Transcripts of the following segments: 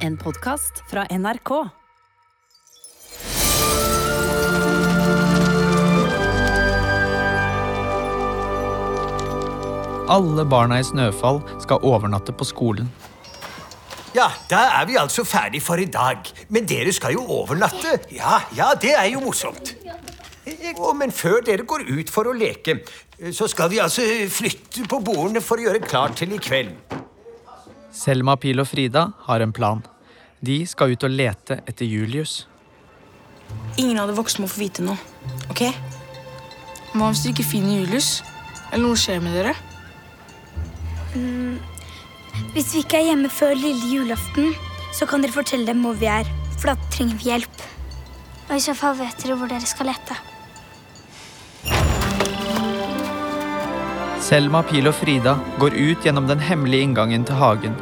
En podkast fra NRK. Alle barna i Snøfall skal overnatte på skolen. Ja, da er vi altså ferdig for i dag. Men dere skal jo overnatte. Ja, ja, det er jo morsomt. Oh, men før dere går ut for å leke, så skal vi altså flytte på bordene for å gjøre klart til i kveld. Selma, Pil og Frida har en plan. De skal ut og lete etter Julius. Ingen av de voksne må få vite noe. ok? Hva hvis dere ikke finner Julius? Eller noe skjer med dere? Hvis vi ikke er hjemme før lille julaften, så kan dere fortelle dem hvor vi er. For da trenger vi hjelp. Og i så fall vet dere hvor dere skal lete. Selma, Pil og Frida går ut gjennom den hemmelige inngangen til hagen.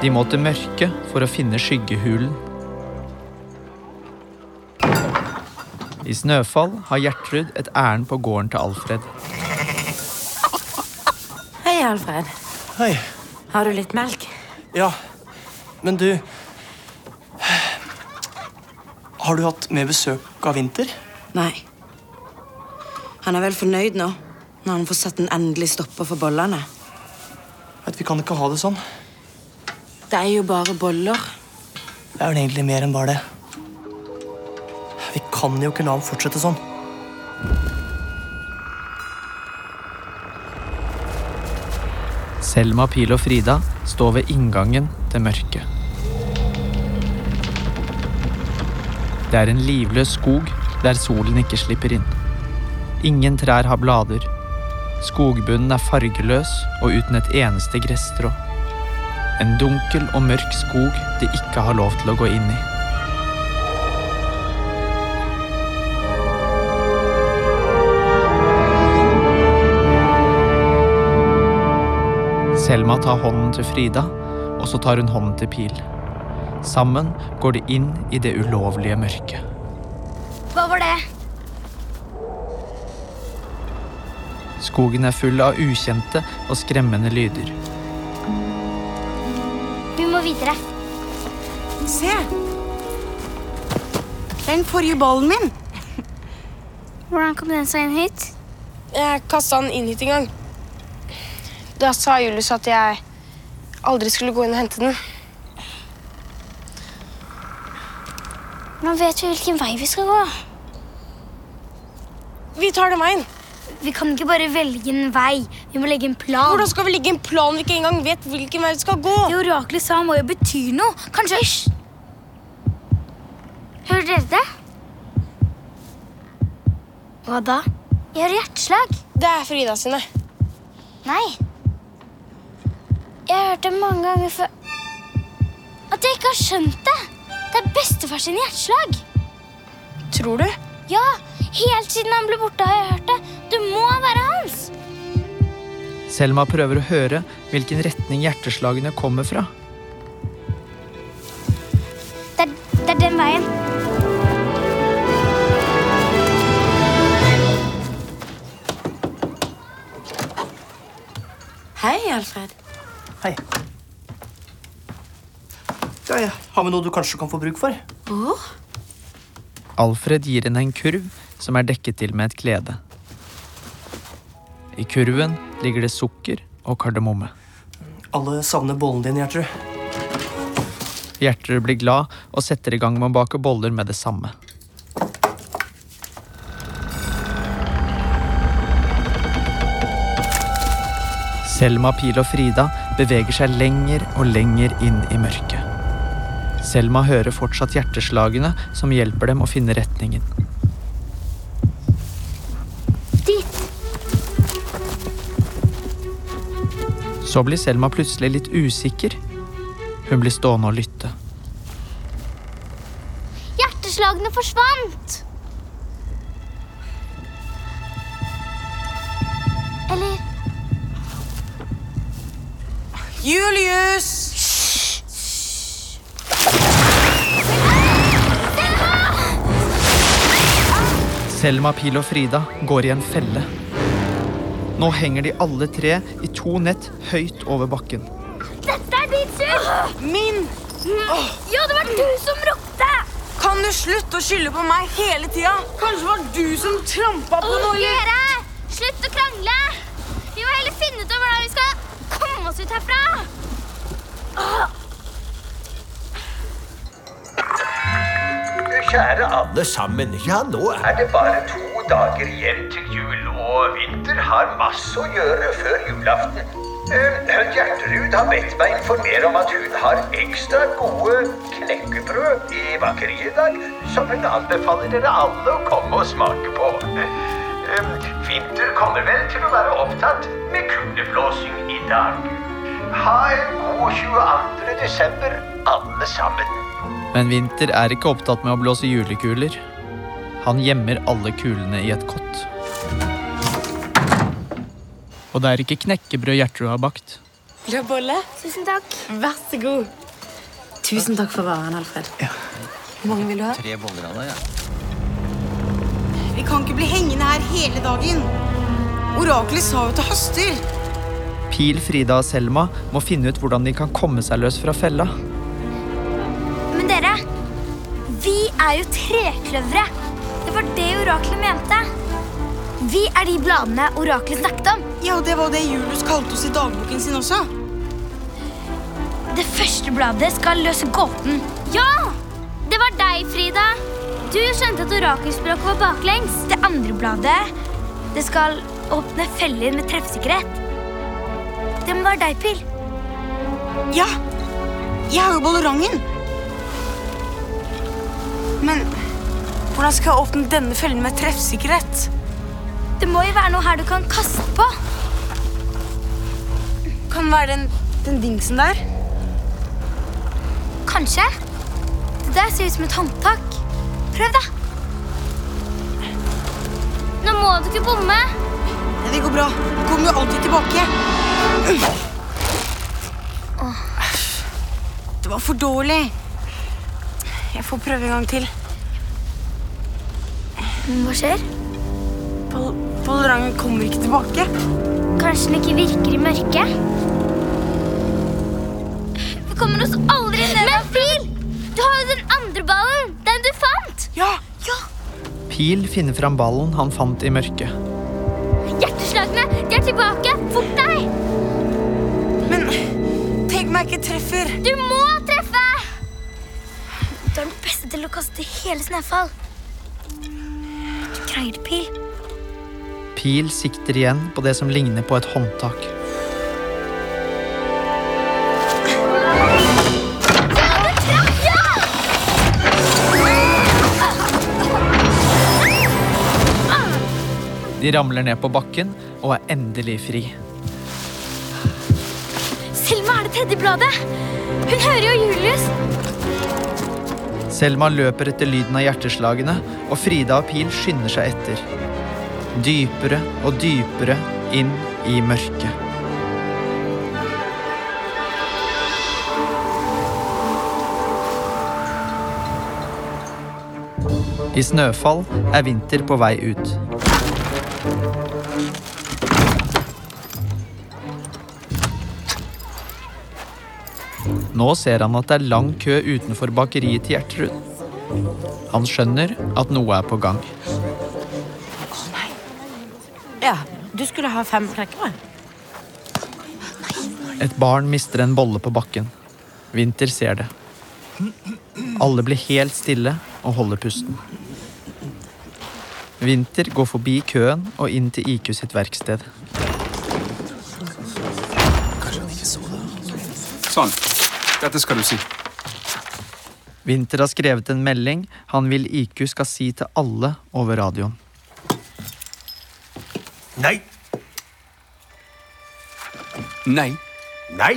De må til mørket for å finne skyggehulen. I Snøfall har Gjertrud et ærend på gården til Alfred. Hei, Alfred. Hei. Har du litt melk? Ja, men du Har du hatt mer besøk av Vinter? Nei. Han er vel fornøyd nå, når han får satt en endelig stopper for bollene. Vet, vi kan ikke ha det sånn. Det er jo bare boller. Det er vel egentlig mer enn bare det. Vi kan jo ikke la ham fortsette sånn. Selma, Pil og Frida står ved inngangen til mørket. Det er en livløs skog der solen ikke slipper inn. Ingen trær har blader. Skogbunnen er fargeløs og uten et eneste gresstrå. En dunkel og mørk skog de ikke har lov til å gå inn i. Selma tar hånden til Frida, og så tar hun hånden til Pil. Sammen går de inn i det ulovlige mørket. Hva var det? Skogen er full av ukjente og skremmende lyder. Må videre. Se! Den forrige ballen min. Hvordan kom den seg inn hit? Jeg kasta den inn hit en gang. Da sa Julius at jeg aldri skulle gå inn og hente den. Nå vet vi hvilken vei vi skal gå. Vi tar den veien. Vi kan ikke bare velge en vei. Vi må legge en plan. Hvordan skal vi legge en plan vi ikke engang vet hvilken vei vi skal gå? Det oraklet sa må jo bety noe. Kanskje Hysj! Hører dere det? Hva da? Jeg hører hjerteslag. Det er Frida sine. Nei. Jeg har hørt det mange ganger før. At jeg ikke har skjønt det. Det er bestefar sin hjerteslag. Tror du? Ja, helt siden han ble borte har jeg hørt det. Det må være hans. Selma prøver å høre hvilken retning hjerteslagene kommer fra. Det er, det er den veien. Hei, Alfred. Hei. Ja, ja. Har vi noe du kanskje kan få bruk for? Oh. Alfred gir henne en kurv som er dekket til med et klede. I kurven ligger det sukker og kardemomme. Alle savner bollen din, Gjertrud. Gjertrud blir glad og setter i gang med å bake boller med det samme. Selma, Pil og Frida beveger seg lenger og lenger inn i mørket. Selma hører fortsatt hjerteslagene som hjelper dem å finne retningen. Så blir Selma plutselig litt usikker. Hun blir stående og lytte. Hjerteslagene forsvant. Eller Julius! Selma, Pil og Frida går i en felle. Nå henger de alle tre i to nett høyt over bakken. Dette er ditt skyld! Min! Ja, det var du som ropte! Kan du slutte å skylde på meg hele tida? Kanskje det var du som trampa på noe? eller? Dere, slutt å krangle! Vi må heller finne ut av hvordan vi skal komme oss ut herfra. Kjære alle sammen. Ja, nå er det bare to dager igjen til og Vinter har masse å gjøre før julaften. Gjertrud har bedt meg informere om at hun har ekstra gode knekkebrød i bakeriet i dag, som hun anbefaler dere alle å komme og smake på. Vinter kommer vel til å være opptatt med kuleblåsing i dag. Ha en god 22. desember, alle sammen. Men Vinter er ikke opptatt med å blåse julekuler. Han gjemmer alle kulene i et kott. Og det er ikke knekkebrød Gjertrud har bakt. Vil du ha bolle? Tusen takk. Vær så god. Tusen takk for varen, Alfred. Ja. Hvor mange vil du ha? Tre boller av deg, ja. Vi kan ikke bli hengende her hele dagen. Oraklet sa jo at det haster. Pil, Frida og Selma må finne ut hvordan de kan komme seg løs fra fella. Men dere, vi er jo trekløvere. Det var det oraklet mente. Vi er de bladene oraklet snakket om. Ja, det var det Julius kalte oss i dagboken sin også. Det første bladet skal løse gåten. Ja! Det var deg, Frida. Du skjønte at orakelspråket var baklengs. Det andre bladet, det skal åpne feller med treffsikkerhet. Det må være deg, Pil. Ja, jeg har jo ballerangen. Men hvordan skal jeg åpne denne fellen med treffsikkerhet? Det må jo være noe her du kan kaste på. Kan det være den, den dingsen der? Kanskje. Det der ser ut som et håndtak. Prøv, da. Nå må du ikke bomme. Ja, det går bra. Du kommer jo alltid tilbake. Det var for dårlig. Jeg får prøve en gang til. Hva skjer? Boll bollerangen kommer ikke tilbake. Kanskje den ikke virker i mørket? Vi kommer oss aldri ned. Men Pil, du har jo den andre ballen. Den du fant. Ja, Pil finner fram ballen han fant i mørket. Hjerteslagene, de er tilbake. Fort deg. men tenk om jeg ikke treffer. Du må treffe. Du er den beste til å kaste hele Snøfall. Du greier det, Pil. Pil sikter igjen på det som ligner på et håndtak. De ramler ned på bakken og er endelig fri. Selma er det tredje bladet. Hun hører jo Julius. Selma løper etter lyden av hjerteslagene, og Frida og Pil skynder seg etter. Dypere og dypere inn i mørket. I Snøfall er Vinter på vei ut. Nå ser han at det er lang kø utenfor bakeriet til Gjertrud. Han skjønner at noe er på gang. Ja, du skulle ha fem knekkebrød. Et barn mister en bolle på bakken. Vinter ser det. Alle blir helt stille og holder pusten. Vinter går forbi køen og inn til IQ sitt verksted. Sånn. Dette skal du si. Vinter har skrevet en melding han vil IQ skal si til alle over radioen. Nei, Nei. nei.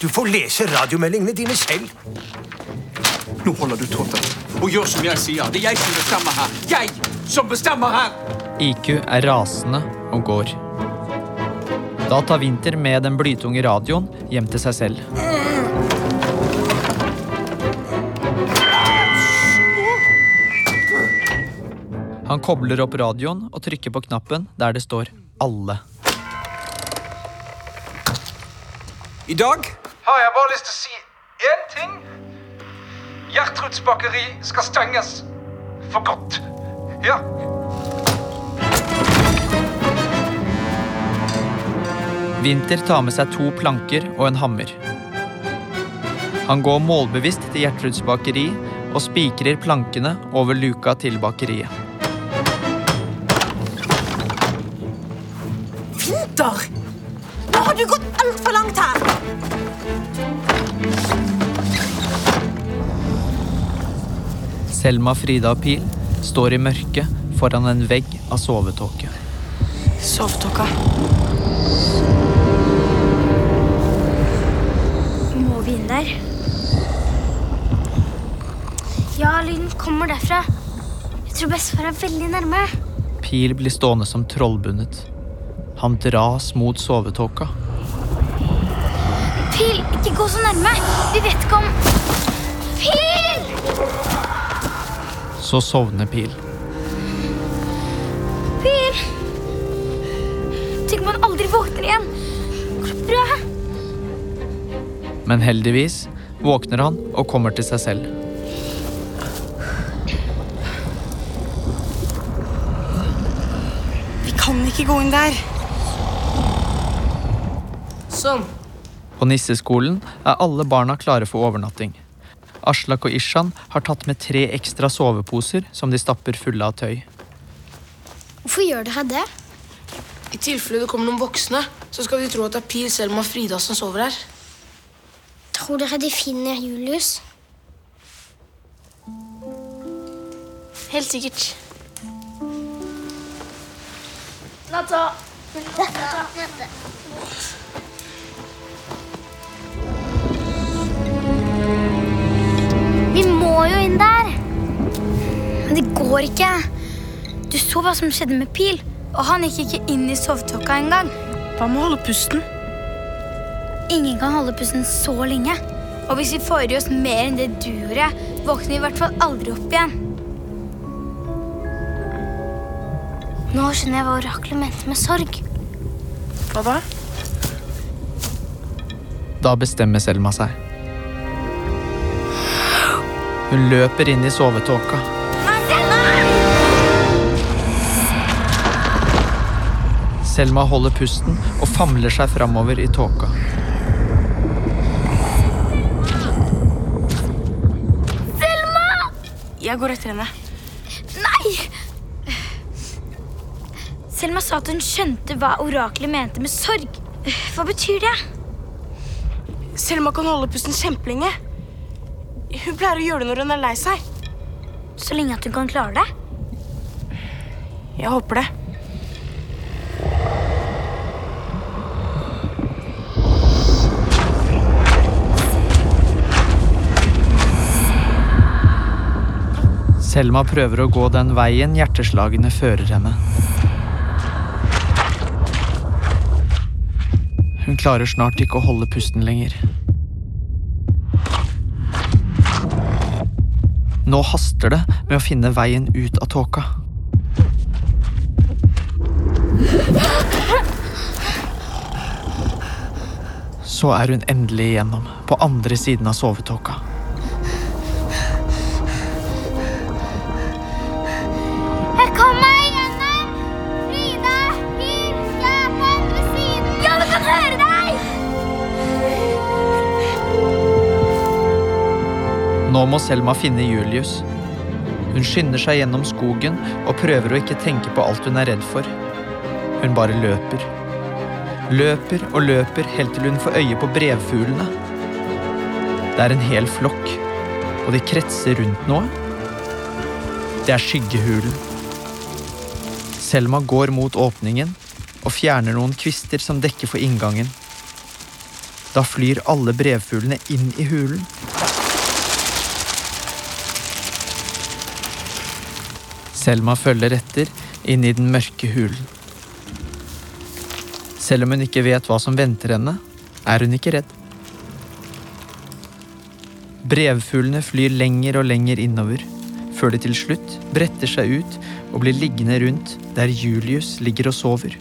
Du får lese radiomeldingene dine selv. Nå holder du tåta. Og gjør som jeg sier. Det er jeg som bestemmer her. Jeg som bestemmer her! IQ er rasende og går. Da tar Vinter med den blytunge radioen hjem til seg selv. Han kobler opp radioen og trykker på knappen der det står 'Alle'. I dag har jeg bare lyst til å si én ting. Gjertruds bakeri skal stenges. For godt. Ja. Winter tar med seg to planker og en hammer. Han går målbevisst til Gjertruds bakeri og spikrer plankene over luka til bakeriet. Vinter! Nå har du gått altfor langt her! Selma, Frida og Pil står i mørket foran en vegg av sovetåke. Sovetåka. Må vi inn der? Ja, lyden kommer derfra. Jeg tror bestefar er veldig nærme. Pil blir stående som trollbundet. Han dras mot sovetåka. Pil, ikke gå så nærme. Vi vet ikke om Pil! Så sovner Pil. Pil! Tenk om han aldri våkner igjen. Går det bra? Men heldigvis våkner han og kommer til seg selv. Vi kan ikke gå inn der. Sånn. På nisseskolen er alle barna klare for overnatting. Aslak og Ishan har tatt med tre ekstra soveposer som de stapper fulle av tøy. Hvorfor gjør dere det? I tilfelle det kommer noen voksne, så skal de tro at det er Pil, Selma og Frida som sover her. Tror dere de finner Julius? Helt sikkert. Natta. Vi må jo inn der. Men det går ikke. Du så hva som skjedde med Pil, og han gikk ikke inn i sovetåka engang. Hva med å holde pusten? Ingen kan holde pusten så lenge. Og hvis vi får i oss mer enn det du gjorde, våkner vi i hvert fall aldri opp igjen. Nå skjønner jeg hva oraklet mente med sorg. Hva da? Da bestemmer Selma seg. Hun løper inn i sovetåka. Selma holder pusten og famler seg framover i tåka. Jeg går etter henne. Nei! Selma sa at hun skjønte hva oraklet mente med sorg. Hva betyr det? Selma kan holde pusten kjempelenge. Hun pleier å gjøre det når hun er lei seg. Så lenge at hun kan klare det? Jeg håper det. Selma prøver å gå den veien hjerteslagene fører henne. Hun klarer snart ikke å holde pusten lenger. Nå haster det med å finne veien ut av tåka. Så er hun endelig igjennom, på andre siden av sovetåka. Nå må Selma finne Julius. Hun skynder seg gjennom skogen og prøver å ikke tenke på alt hun er redd for. Hun bare løper. Løper og løper helt til hun får øye på brevfuglene. Det er en hel flokk, og de kretser rundt noe. Det er skyggehulen. Selma går mot åpningen og fjerner noen kvister som dekker for inngangen. Da flyr alle brevfuglene inn i hulen. Selma følger etter inn i den mørke hulen. Selv om hun ikke vet hva som venter henne, er hun ikke redd. Brevfuglene flyr lenger og lenger innover, før de til slutt bretter seg ut og blir liggende rundt der Julius ligger og sover.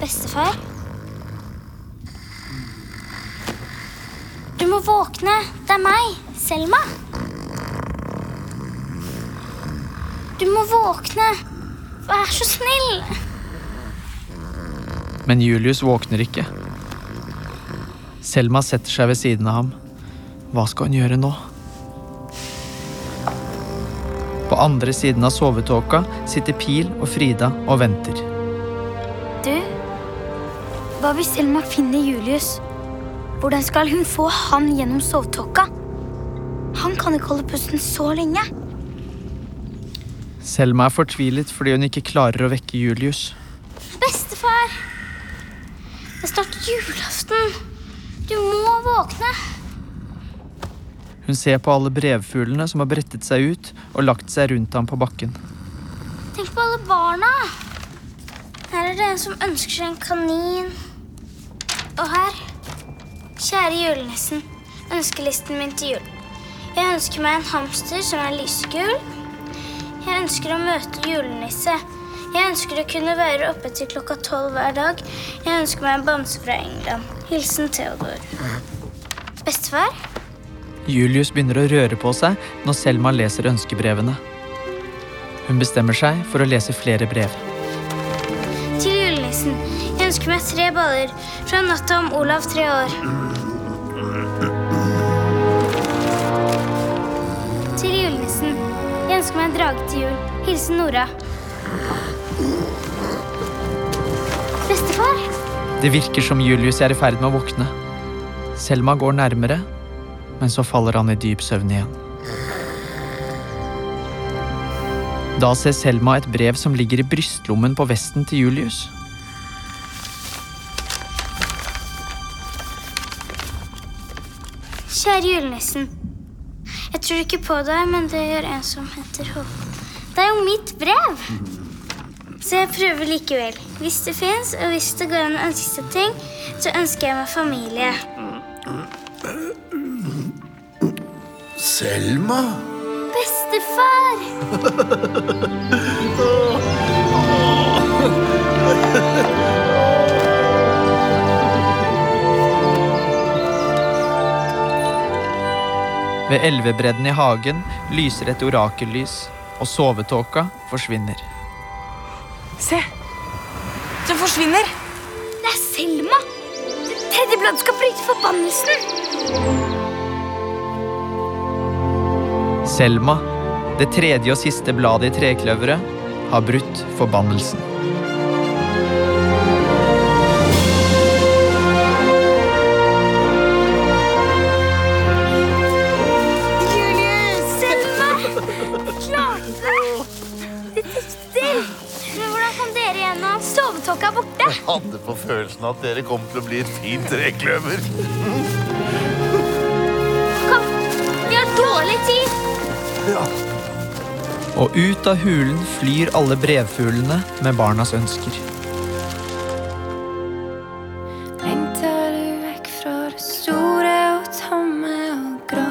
bestefar. Du må våkne. Det er meg, Selma. Du må våkne. Vær så snill. Men Julius våkner ikke. Selma setter seg ved siden av ham. Hva skal hun gjøre nå? På andre siden av sovetåka sitter Pil og Frida og venter. Hva hvis Selma finner Julius? Hvordan skal hun få han gjennom sovetåka? Han kan ikke holde pusten så lenge. Selma er fortvilet fordi hun ikke klarer å vekke Julius. Bestefar! Det er snart julaften. Du må våkne. Hun ser på alle brevfuglene som har brettet seg ut og lagt seg rundt ham på bakken. Tenk på alle barna. Her er det en som ønsker seg en kanin. Og her Kjære julenissen. Ønskelisten min til jul. Jeg ønsker meg en hamster som er lysegul. Jeg ønsker å møte julenisse. Jeg ønsker å kunne være oppe til klokka tolv hver dag. Jeg ønsker meg en bamse fra England. Hilsen Theodor. Bestefar? Julius begynner å røre på seg når Selma leser ønskebrevene. Hun bestemmer seg for å lese flere brev. Til julenissen. Ønsker meg tre baller fra natta om Olav tre år. Til julenissen. Jeg ønsker meg en drage til jul. Hilsen Nora. Bestefar? Det virker som Julius er i ferd med å våkne. Selma går nærmere, men så faller han i dyp søvn igjen. Da ser Selma et brev som ligger i brystlommen på vesten til Julius. Kjære julenissen. Jeg tror ikke på deg, men det gjør en som heter Håkon. Det er jo mitt brev! Så jeg prøver likevel. Hvis det fins, og hvis det går an å ønske seg ting, så ønsker jeg meg familie. Selma? Bestefar! Ved elvebredden i hagen lyser et orakellys, og sovetåka forsvinner. Se! Den forsvinner. Det er Selma! Tredje skal bryte forbannelsen! Selma, det tredje og siste bladet i trekløveret, har brutt forbannelsen. Følelsen at dere kommer til å bli et fint trekløver. Kom, vi har dårlig tid. Og ut av hulen flyr alle brevfuglene med barnas ønsker. Lengter du vekk fra det store og tomme og grå?